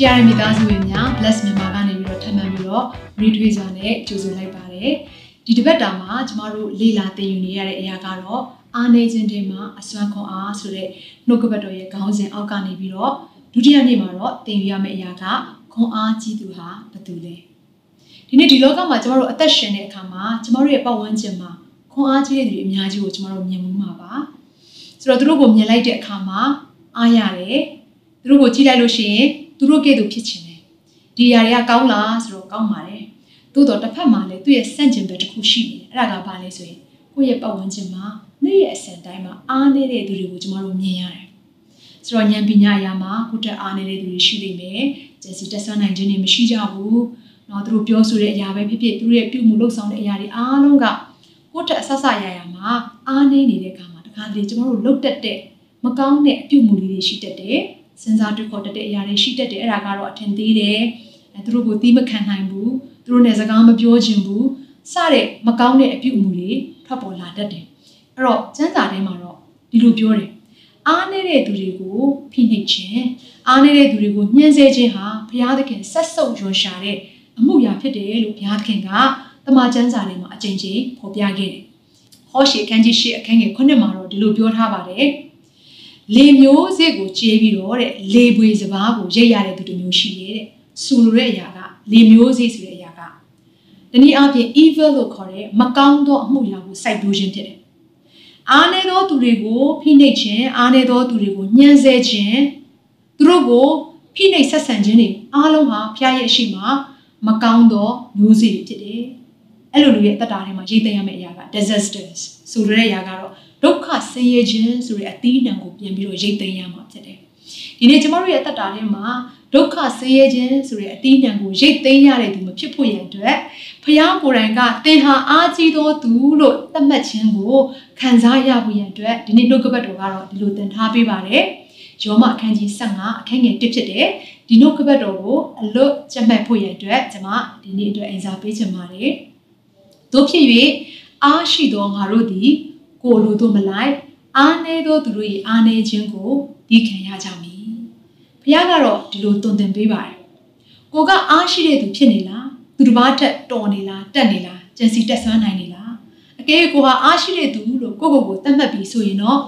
ချီရမိသားစုဝင်များ bless မြန်မာကနေပြီးတော့ထပ်မံပြီးတော့ retweet စွာနဲ့ကြိုဆိုလိုက်ပါတယ်ဒီတစ်ပတ်တာမှာကျမတို့လေ့လာသင်ယူနေရတဲ့အရာကတော့အာနေခြင်းတွေမှာအစွမ်းခွန်အားဆိုတဲ့နှုတ်ကပတ်တော်ရဲ့ခေါင်းစဉ်အောက်ကနေပြီးတော့ဒုတိယနေ့မှာတော့သင်ယူရမယ့်အရာကခွန်အားကြီးသူဟာဘယ်သူလဲဒီနေ့ဒီလောကမှာကျမတို့အသက်ရှင်တဲ့အခါမှာကျမတို့ရဲ့ပတ်ဝန်းကျင်မှာခွန်အားကြီးတဲ့သူတွေအများကြီးကိုကျမတို့မြင်မှုမှာပါဆိုတော့သူတို့ကိုမြင်လိုက်တဲ့အခါမှာအားရတယ်သူတို့ကိုကြည့်လိုက်လို့ရှိရင် သူတို့ကဲ့သို့ဖြစ်ချင်တယ်ဒီຢာတွေကကောင်းလားဆိုတော့ကောင်းပါတယ်သို့တော့တစ်ဖက်မှာလည်းသူ့ရဲ့စန့်ကျင်ဘက်တစ်ခုရှိနေတယ်အဲ့ဒါကဘာလဲဆိုရင်ကိုယ့်ရဲ့ပတ်ဝန်းကျင်မှာနေ့ရဲ့အစဉ်တိုင်းမှာအားနေတဲ့သူတွေကိုကျမတို့မြင်ရတယ်ဆိုတော့ဉာဏ်ပညာအရာမှာကိုယ့်တက်အားနေတဲ့သူတွေရှိနေမယ်ကျယ်စီတက်ဆွမ်းနိုင်ခြင်းတွေမရှိကြဘူးเนาะသူတို့ပြောဆိုတဲ့အရာပဲဖြစ်ဖြစ်သူတို့ရဲ့ပြုမှုလုပ်ဆောင်တဲ့အရာတွေအားလုံးကကိုယ့်တက်အဆဆရရမှာအားနေနေတဲ့အခါမှာတခါတလေကျမတို့လုတ်တက်တဲ့မကောင်းတဲ့အပြုမှုလေးတွေရှိတတ်တယ် စဉ်းစားတွေးခေါ်တတ်တဲ့အရာတွေရှိတတ်တယ်အဲ့ဒါကတော့အထင်သေးတယ်အဲသူတို့ကိုသီးမခံနိုင်ဘူးသူတို့နဲ့စကားမပြောချင်ဘူးစတဲ့မကောင်းတဲ့အပြုအမူတွေထွက်ပေါ်လာတတ်တယ်အဲ့တော့စံစာထဲမှာတော့ဒီလိုပြောတယ်အားနေတဲ့သူတွေကိုဖိနှိပ်ခြင်းအားနေတဲ့သူတွေကိုညှင်းဆဲခြင်းဟာဘုရားသခင်ဆက်ဆုပ်ရွှန်ရှာတဲ့အမှုရာဖြစ်တယ်လို့ဘုရားသခင်ကတမန်ကျမ်းစာထဲမှာအကြိမ်ကြိမ်ဖော်ပြခဲ့တယ်ဟောရှေခန်းကြီးရှေအခန်းငယ်ခုနှစ်မှာတော့ဒီလိုပြောထားပါတယ် လေမျိုးစစ်ကိုကျေးပြီးတော့တဲ့လေပွေစပားကိုရိတ်ရတဲ့သူတစ်မျိုးရှိတယ်တဲ့ဆူလိုတဲ့အရာကလေမျိုးစစ်ဆိုတဲ့အရာကတနည်းအားဖြင့် evil လို့ခေါ်တဲ့မကောင်းသောအမှုရာကိုစိုက်ပျိုးခြင်းဖြစ်တယ်အားနေသောသူတွေကိုဖိနှိပ်ခြင်းအားနေသောသူတွေကိုညှဉ်းဆဲခြင်းသူတို့ကိုဖိနှိပ်ဆက်ဆံခြင်းတွေအားလုံးဟာဖျားရဲ့အရှိမမကောင်းသောမျိုးစေ့တွေဖြစ်တယ်အဲ့လိုလူရဲ့အတ္တထဲမှာရိတ်သိမ်းရမယ့်အရာက disasters ဆိုလိုတဲ့အရာကတော့ ဒုက္ခဆင်းရဲခြင်းဆိုတဲ့အသီးနှံကိုပြန်ပြီးတော့ရိတ်သိမ်းရမှာဖြစ်တယ်။ဒီနေ့ကျမတို့ရဲ့အသက်တာထဲမှာဒုက္ခဆင်းရဲခြင်းဆိုတဲ့အသီးနှံကိုရိတ်သိမ်းရတဲ့သူမဖြစ်ဖို့ရန်အတွက်ဖျားကိုယ်တိုင်ကသင်ဟာအားကြီးသောသူလို့သတ်မှတ်ခြင်းကိုခံစားရဖို့ရန်အတွက်ဒီနေ့နှုတ်ကပတ်တော်ကတော့ဒီလိုသင်ထားပေးပါတယ်။ယောမအခန်းကြီး15အခန်းငယ်1ဖြစ်တယ်။ဒီနှုတ်ကပတ်တော်ကိုအလွတ်ကျမှတ်ဖို့ရန်အတွက်ကျွန်မဒီနေ့အတွက်အင်စားပေးချင်ပါတယ်။တို့ဖြစ်၍အားရှိသောငါတို့သည် ကိုလိုတို့မလိုက်အားနေသောသူတို့၏အားနေခြင်းကိုဒီခံရကြမည်ဘုရားကတော့ဒီလိုတုံသင်ပေးပါတယ်ကိုကအားရှိတဲ့သူဖြစ်နေလားသူတစ်ပါးထက်တော်နေလားတက်နေလားကြံစီတက်ဆွမ်းနိုင်နေလားအကယ်ကိုဟာအားရှိတဲ့သူလို့ကိုကိုကိုသတ်မှတ်ပြီးဆိုရင်တော့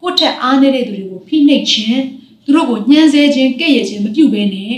ကိုထက်အားနေတဲ့သူတွေကိုဖိနှိပ်ခြင်းသူတို့ကိုညှဉ်းဆဲခြင်းကဲ့ရဲ့ခြင်းမပြုဘဲနဲ့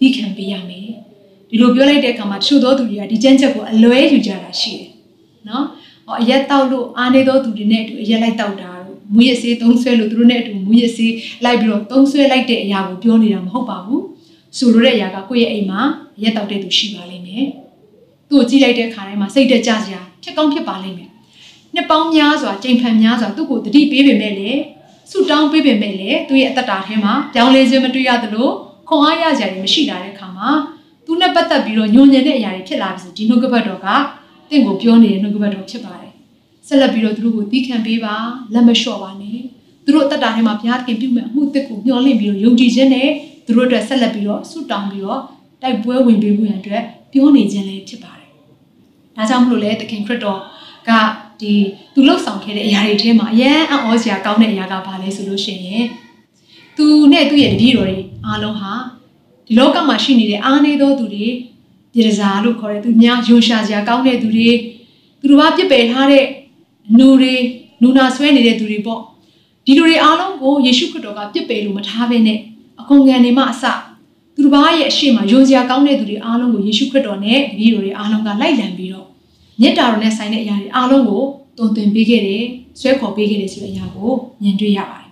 ဒီခံပေးရမယ်ဒီလိုပြောလိုက်တဲ့အခါမှာတချို့သောသူတွေကဒီကြမ်းချက်ကိုအလွဲယူကြတာရှိတယ်နော် အရက်တောက်လို့အားနေသောသူတွေနဲ့အတူအရက်လိုက်တောက်တာတို့မူရစေးသုံးဆွဲလို့သူတို့နဲ့အတူမူရစေးလိုက်ပြီးတော့သုံးဆွဲလိုက်တဲ့အရာကိုပြောနေတာမဟုတ်ပါဘူးဆိုလိုတဲ့အရာကကိုယ့်ရဲ့အိမ်မှာအရက်တောက်တဲ့သူရှိပါလိမ့်မယ်သူ့ကိုကြည့်လိုက်တဲ့အခါတိုင်းမှာစိတ်တက်ကြစရာဖြစ်ကောင်းဖြစ်ပါလိမ့်မယ်နှစ်ပေါင်းများစွာချိန်ဖန်များစွာသူ့ကိုတတိပေးပေမဲ့လေဆူတောင်းပေးပေမဲ့လေသူ့ရဲ့အသက်တာထဲမှာပြောင်းလဲခြင်းမတွေ့ရသလိုခွန်အားရစရာတွေမရှိလာတဲ့အခါမှာသူနဲ့ပတ်သက်ပြီးတော့ညှို့ညင်တဲ့အရာတွေဖြစ်လာပြီဆိုဒီနှုတ်ကပတ်တော်က တင့်ကိုပြောနေတဲ့နှုတ်ကပတ်တော်ဖြစ်ပါတယ်ဆက်လက်ပြီးတော့သူတို့ကိုသီးခံပေးပါလက်မလျှော့ပါနဲ့သူတို့အသက်တာထဲမှာဘုရားသခင်ပြုမဲ့အမှုတစ်ကိုမျှော်လင့်ပြီးတော့ယုံကြည်ခြင်းနဲ့သူတို့အတွက်ဆက်လက်ပြီးတော့ဆုတောင်းပြီးတော့တိုက်ပွဲဝင်ပေးမှုရန်အတွက်ပြောနေခြင်းလည်းဖြစ်ပါတယ်ဒါကြောင့်မလို့လေသခင်ခရစ်တော်ကဒီသူလှုပ်ဆောင်ခဲ့တဲ့အရာတွေထဲမှာအရန်အံ့ဩစရာကောင်းတဲ့အရာကဘာလဲဆိုလို့ရှိရင်သူနဲ့သူ့ရဲ့တပည့်တော်တွေအားလုံးဟာဒီလောကမှာရှိနေတဲ့အားနေသောသူတွေ ပြည်တစားလို့ခေါ်တဲ့သူများယုံရှာစရာကောင်းတဲ့သူတွေသူတို့ဘာပြစ်ပယ်ထားတဲ့အနူတွေနူနာဆွဲနေတဲ့သူတွေပေါ့ဒီလူတွေအားလုံးကိုယေရှုခရစ်တော်ကပြစ်ပယ်လို့မထားဘဲနဲ့အခွန်ခံနေမှအစသူတို့ဘာရဲ့အရှိမယုံစရာကောင်းတဲ့သူတွေအားလုံးကိုယေရှုခရစ်တော်နဲ့တပည့်တော်တွေအားလုံးကလိုက်လံပြီးတော့မေတ္တာတော်နဲ့ဆိုင်တဲ့အရာတွေအားလုံးကိုတုံသင်ပေးခဲ့တယ်ဆွဲခေါ်ပေးခဲ့တယ်ဆိုတဲ့အရာကိုမြင်တွေ့ရပါတယ်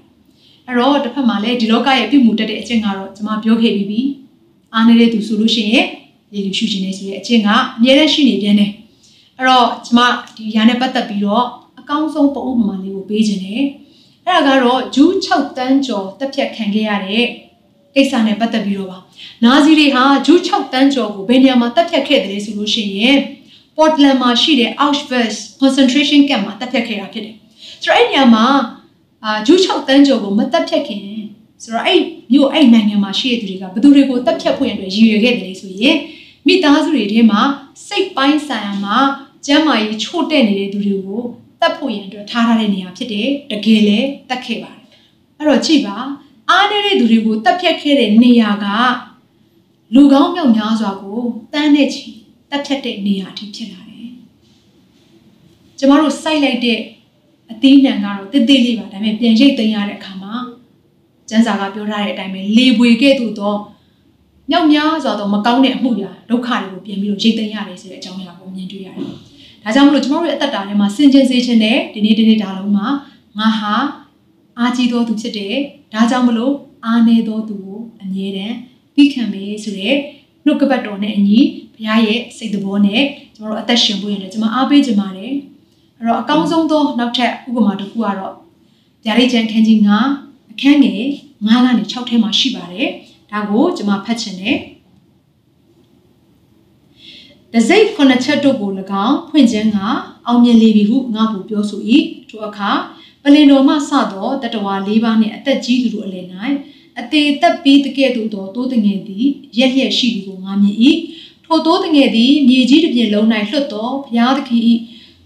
အဲ့တော့တစ်ဖက်မှာလည်းဒီလောကရဲ့ပြုမှုတတ်တဲ့အကျင့်ကတော့ကျွန်မပြောခဲ့ပြီးပြီအားနေတဲ့သူဆိုလို့ရှိရင် လေလူရှုခြင်းနဲ့ဆိုတဲ့အကျင့်ကအမြဲတမ်းရှိနေပြန်တယ်အဲ့တော့ကျမဒီຢာနဲ့ပတ်သက်ပြီးတော့အကောင်းဆုံးပုံဥပမာလေးကိုပေးခြင်းတယ်အဲ့ဒါကတော့ဂျူး6တန်းကျော်တက်ဖြတ်ခံခဲ့ရတဲ့ကိစ္စနဲ့ပတ်သက်ပြီးတော့ပါနာဇီတွေဟာဂျူး6တန်းကျော်ကိုဘယ်နေရာမှာတပ်ဖြတ်ခဲ့တယ်ဆိုလို့ရှိရင် Portland မှာရှိတဲ့ Auschwitz concentration camp မှာတပ်ဖြတ်ခဲ့တာဖြစ်တယ်ဆိုတော့အဲ့နေရာမှာအာဂျူး6တန်းကျော်ကိုမတပ်ဖြတ်ခင်ဆိုတော့အဲ့မြို့အဲ့နိုင်ငံမှာရှိတဲ့သူတွေကဘယ်သူတွေကိုတပ်ဖြတ်ဖို့ရတဲ့ရည်ရွယ်ခဲ့တယ်ဆိုရင် မိသားစုတွေထဲမှာစိတ်ပိုင်းဆိုင်ရာမှာကျမ်းမာရေးချို့တဲ့နေတဲ့သူတွေကိုတတ်ဖို့ရန်အတွက်ထားထားတဲ့နေရာဖြစ်တယ်တကယ်လဲတတ်ခဲ့ပါတယ်အဲ့တော့ကြည့်ပါအားနေတဲ့သူတွေကိုတတ်ဖြတ်ခဲ့တဲ့နေရာကလူကောင်းမြောက်များစွာကိုတန်းတဲ့ချီတတ်ဖြတ်တဲ့နေရာအထိဖြစ်လာတယ်ကျမတို့စိုက်လိုက်တဲ့အသီးနှံကတော့တိတိလေးပါဒါပေမဲ့ပြန်ရိတ်သိမ်းရတဲ့အခါမှာကျန်းစာကပြောထားတဲ့အတိုင်းပဲလေပွေကဲ့သို့သော မြောက်များစွာသောမကောင်းတဲ့အမှုရာဒုက္ခတွေကိုပြန်ပြီးတော့ရိတ်သိမ်းရတယ်ဆိုတဲ့အကြောင်းအရာကိုမြင်တွေ့ရတယ်ဒါကြောင့်မလို့ကျမတို့ရဲ့အသက်တာထဲမှာစင်ကြင်စေခြင်းနဲ့ဒီနေ့ဒီနေ့ဒါလုံးမှာငါဟာအားကြီးသောသူဖြစ်တယ်။ဒါကြောင့်မလို့အားနည်းသောသူကိုအမြဲတမ်းပြီးခံမယ်ဆိုတဲ့နှုတ်ကပတ်တော်နဲ့အညီဘုရားရဲ့စိတ်တော်နဲ့ကျမတို့အသက်ရှင်ဖို့ရတယ်ကျွန်မအားပေးကြပါတယ်။အဲ့တော့အကောင်းဆုံးသောနောက်ထပ်ဥပမာတစ်ခုကတော့ဗျာဒိတ်ချန်ခန်းကြီး9အခန်းငယ်9ကနေ6ထဲမှာရှိပါတယ်။ ဒါကိုကျွန်မဖတ်ချင်တယ်။တစိတ်ခုနှစ်ချက်တို့ကို၎င်းဖွင့်ခြင်းကအောင်မြင်လေပြီဟုငါ့ကိုပြောဆို၏ထိုအခါပလင်တော်မှစသောတတဝါ၄ပါးနှင့်အသက်ကြီးသူတို့အလယ်၌အသေးသက်ပြီးတကဲ့သို့သောတိုးတငယ်သည်ရက်ရက်ရှိသည်ကိုငါမြင်၏ထိုတိုးတငယ်သည်မြေကြီးတစ်ပြင်လုံး၌လွတ်သောဘုရားသခင်၏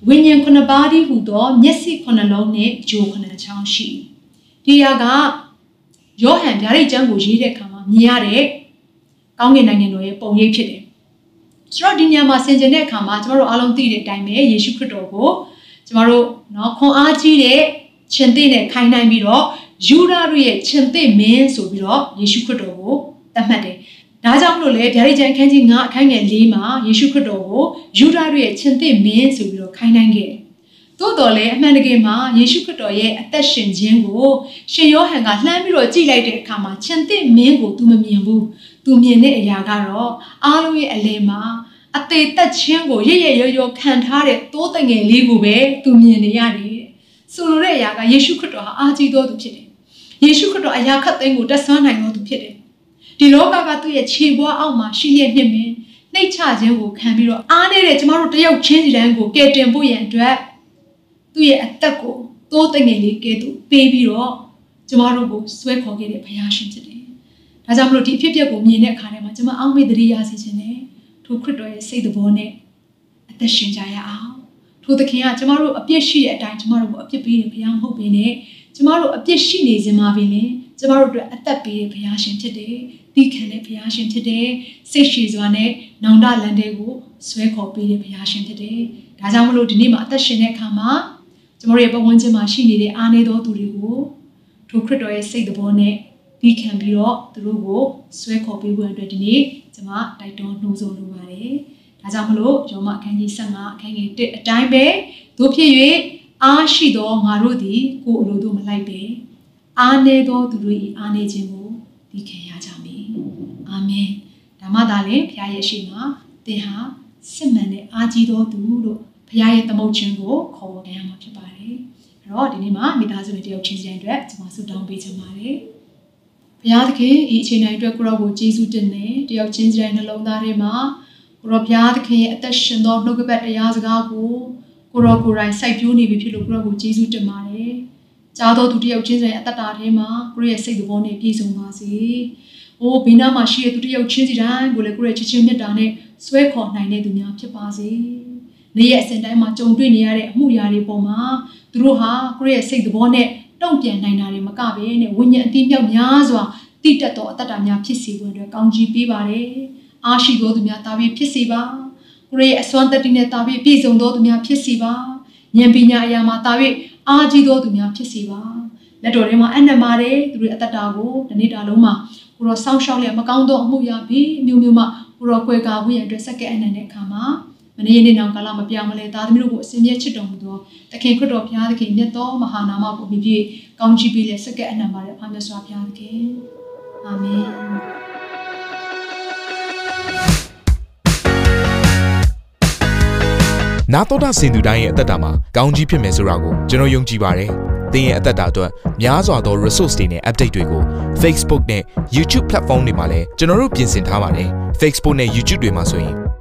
ဝိညာဉ်ခုနှစ်ပါးတည်းဟူသောမျက်စိခုနှစ်လုံးနှင့်ဂျိုခုနှစ်ချောင်းရှိဒီရာကယောဟန်ဗျာဒိတ်ကျမ်းကိုရေးတဲ့အခါ မှာမြင်ရတဲ့ကောင်းကင်နိုင်ငံတော်ရဲ့ပုံရိပ်ဖြစ်တယ်ဆိုတော့ဒီညမှာဆင်ခြင်တဲ့အခါမှာကျမတို့အားလုံးသိတဲ့အတိုင်းပဲယေရှုခရစ်တော်ကိုကျမတို့เนาะခွန်အားကြီးတဲ့ရှင်သေနဲ့ခိုင်းနိုင်ပြီးတော့ယူဒာတို့ရဲ့ရှင်သေမင်းဆိုပြီးတော့ယေရှုခရစ်တော်ကိုသတ်မှတ်တယ်။ဒါကြောင့်မလို့လေဗျာဒိတ်ကျမ်းခန်းကြီး9အခန်းငယ်4မှာယေရှုခရစ်တော်ကိုယူဒာတို့ရဲ့ရှင်သေမင်းဆိုပြီးတော့ခိုင်းနိုင်ခဲ့တယ်။ သို့တော်လည်းအမှန်တကယ်မှာယေရှုခရစ်တော်ရဲ့အသက်ရှင်ခြင်းကိုရှင်ယောဟန်ကလှမ်းပြီးတော့ကြည့်လိုက်တဲ့အခါမှာရှင်သေမင်းကိုသူမမြင်ဘူး။သူမြင်တဲ့အရာကတော့အားလုံးရဲ့အလယ်မှာအသေးသက်ချင်းကိုရရရရခံထားတဲ့တိုးတငယ်လေးကိုပဲသူမြင်နေရတယ်ဆိုလိုတဲ့အရာကယေရှုခရစ်တော်ဟာအားကြီးတော်သူဖြစ်တယ်ယေရှုခရစ်တော်အရာခတ်သိမ်းကိုတက်ဆွမ်းနိုင်တော်သူဖြစ်တယ်ဒီလောကကသူ့ရဲ့ခြေပွားအောက်မှာရှိရနှစ်မင်းနှိတ်ချခြင်းကိုခံပြီးတော့အားနေတဲ့ကျမတို့တယောက်ချင်းစီတိုင်းကိုကယ်တင်ဖို့ရန်အတွက် သူ့ရဲ့အသက်ကိုတိုးတငယ်လေးကဲသူပေးပြီးတော့ကျမတို့ကိုဆွဲခေါ်ခဲ့တဲ့ဘုရားရှင်ဖြစ်တယ်ဒါကြောင့်မလို့ဒီအဖြစ်အပျက်ကိုမြင်တဲ့အခါထဲမှာကျမအောက်မေ့တရိယာစီခြင်းနဲ့ထိုခရစ်တော်ရဲ့စိတ်တော်နဲ့အသက်ရှင်ကြရအောင်ထိုသခင်ကကျမတို့အပြစ်ရှိတဲ့အတိုင်းကျမတို့ကိုအပြစ်ပေးတယ်ဘုရားမဟုတ်ဘဲနဲ့ကျမတို့အပြစ်ရှိနေခြင်းမှာပင်လေကျမတို့အတွက်အသက်ပေးတဲ့ဘုရားရှင်ဖြစ်တယ်။တိခံတဲ့ဘုရားရှင်ဖြစ်တယ်။စိတ်ရှိစွာနဲ့နောင်တလန်တဲ့ကိုဆွဲခေါ်ပေးတဲ့ဘုရားရှင်ဖြစ်တယ်။ဒါကြောင့်မလို့ဒီနေ့မှာအသက်ရှင်တဲ့အခါမှာ ကျမတို့ရဲ့ပတ်ဝန်းကျင်မှာရှိနေတဲ့အားနည်းသောသူတွေကိုထိုခရစ်တော်ရဲ့စိတ်တော်နဲ့ပြီးခံပြီးတော့သူတို့ကိုဆွဲခေါ်ပေးဖို့အတွက်ဒီနေ့ကျွန်မတိုက်တွန်းနှိုးဆော်လိုပါတယ်။ဒါကြောင့်မလို့ယောမအခန်းကြီး15အခန်းကြီး1အတိုင်းပဲတို့ဖြစ်၍အားရှိသောငါတို့သည်ကိုယ်အလိုတို့မလိုက်ပဲအားနည်းသောသူတို့၏အားနည်းခြင်းကိုသိခံရကြမည်။အာမင်။ဒါမှသာလေဘုရားရဲ့ရှိမှာသင်ဟာစစ်မှန်တဲ့အားကြီးသောသူလို့ ဘုရားရဲ့သမုတ်ခြင်းကိုခေါ်ဝေါ်ရမှာဖြစ်ပါတယ်။အဲ့တော့ဒီနေ့မှာမိသားစုတွေတယောက်ချင်းစီတိုင်းအတွက်ကျွန်မဆုတောင်းပေးချင်ပါတယ်။ဘုရားသခင်ဤအချိန်တိုင်းအတွက်ကိုရောကိုကျေးဇူးတင်တယ်တယောက်ချင်းစီတိုင်းနှလုံးသားထဲမှာကိုရောဘုရားသခင်ရဲ့အသက်ရှင်သောနှုတ်ကပတ်တရားစကားကိုကိုရောကိုယ်တိုင်စိုက်ပျိုးနေပြီဖြစ်လို့ကိုရောကိုကျေးဇူးတင်ပါတယ်ကြားတော်သူတယောက်ချင်းစီတိုင်းအသက်တာထဲမှာကိုရောရဲ့စိတ်သဘောနဲ့ပြည့်စုံပါစေ။အိုးဘိနာမှာရှိတဲ့သူတယောက်ချင်းစီတိုင်းကိုလည်းကိုရောရဲ့ချစ်ချင်းမြတ်တာနဲ့ဆွဲခေါ်နိုင်တဲ့သူများဖြစ်ပါစေ။ နေ့ရက်အစဉ်တိုင်းမှာကြုံတွေ့နေရတဲ့အမှုရာတွေပေါ်မှာသူတို့ဟာကိုရောရဲ့စိတ်သဘောနဲ့တုံ့ပြန်နိုင်တာတွေမကဘဲနဲ့ဝိညာဉ်အတိမြောက်များစွာတိတက်သောအတ္တများဖြစ်စေဖို့အတွက်ကောင်းချီးပေးပါတယ်။အားရှိသောသူများတာပြီးဖြစ်စေပါ။ကိုရဲ့အစွမ်းတတ္တိနဲ့တာပြီးပြည့်စုံသောသူများဖြစ်စေပါ။ဉာဏ်ပညာအရာမှာတာပြီးအားကြီးသောသူများဖြစ်စေပါ။လက်တော်ထဲမှာအနက်မာတဲ့သူတွေအတ္တတာကိုဒီနေ့တာလုံးမှာကိုရောစောင့်ရှောက်လျက်မကောင်းသောအမှုရာပြီးမျိုးမျိုးမှကိုရောကွယ်ကာဝိရအတွက်စက္ကဲအနန္တဲ့အခါမှာ မနေ့နေ့နောက်ကာလမပြောင်းမလဲသားသမီးတို့ကိုအစဉ်မြဲချစ်တော်မူသောသခင်ခရစ်တော်ဘုရားသခင်မြတ်သောမဟာနာမကိုမြည်ပြည့်ကောင်းချီးပေးလက်စက္ကဲအနန္ပါတဲ့ဖာမြတ်စွာဘုရားသခင်အာမင်နာတော်တာစင်သူတိုင်းရဲ့အသက်တာမှာကောင်းကြီးဖြစ်မယ်ဆိုတာကိုကျွန်တော်ယုံကြည်ပါတယ်သင်ရဲ့အသက်တာအတွက်များစွာသော resource တွေနဲ့ update တွေကို Facebook နဲ့ YouTube platform တွေမှာလည်းကျွန်တော်တို့ပြင်ဆင်ထားပါတယ် Facebook နဲ့ YouTube တွေမှာဆိုရင်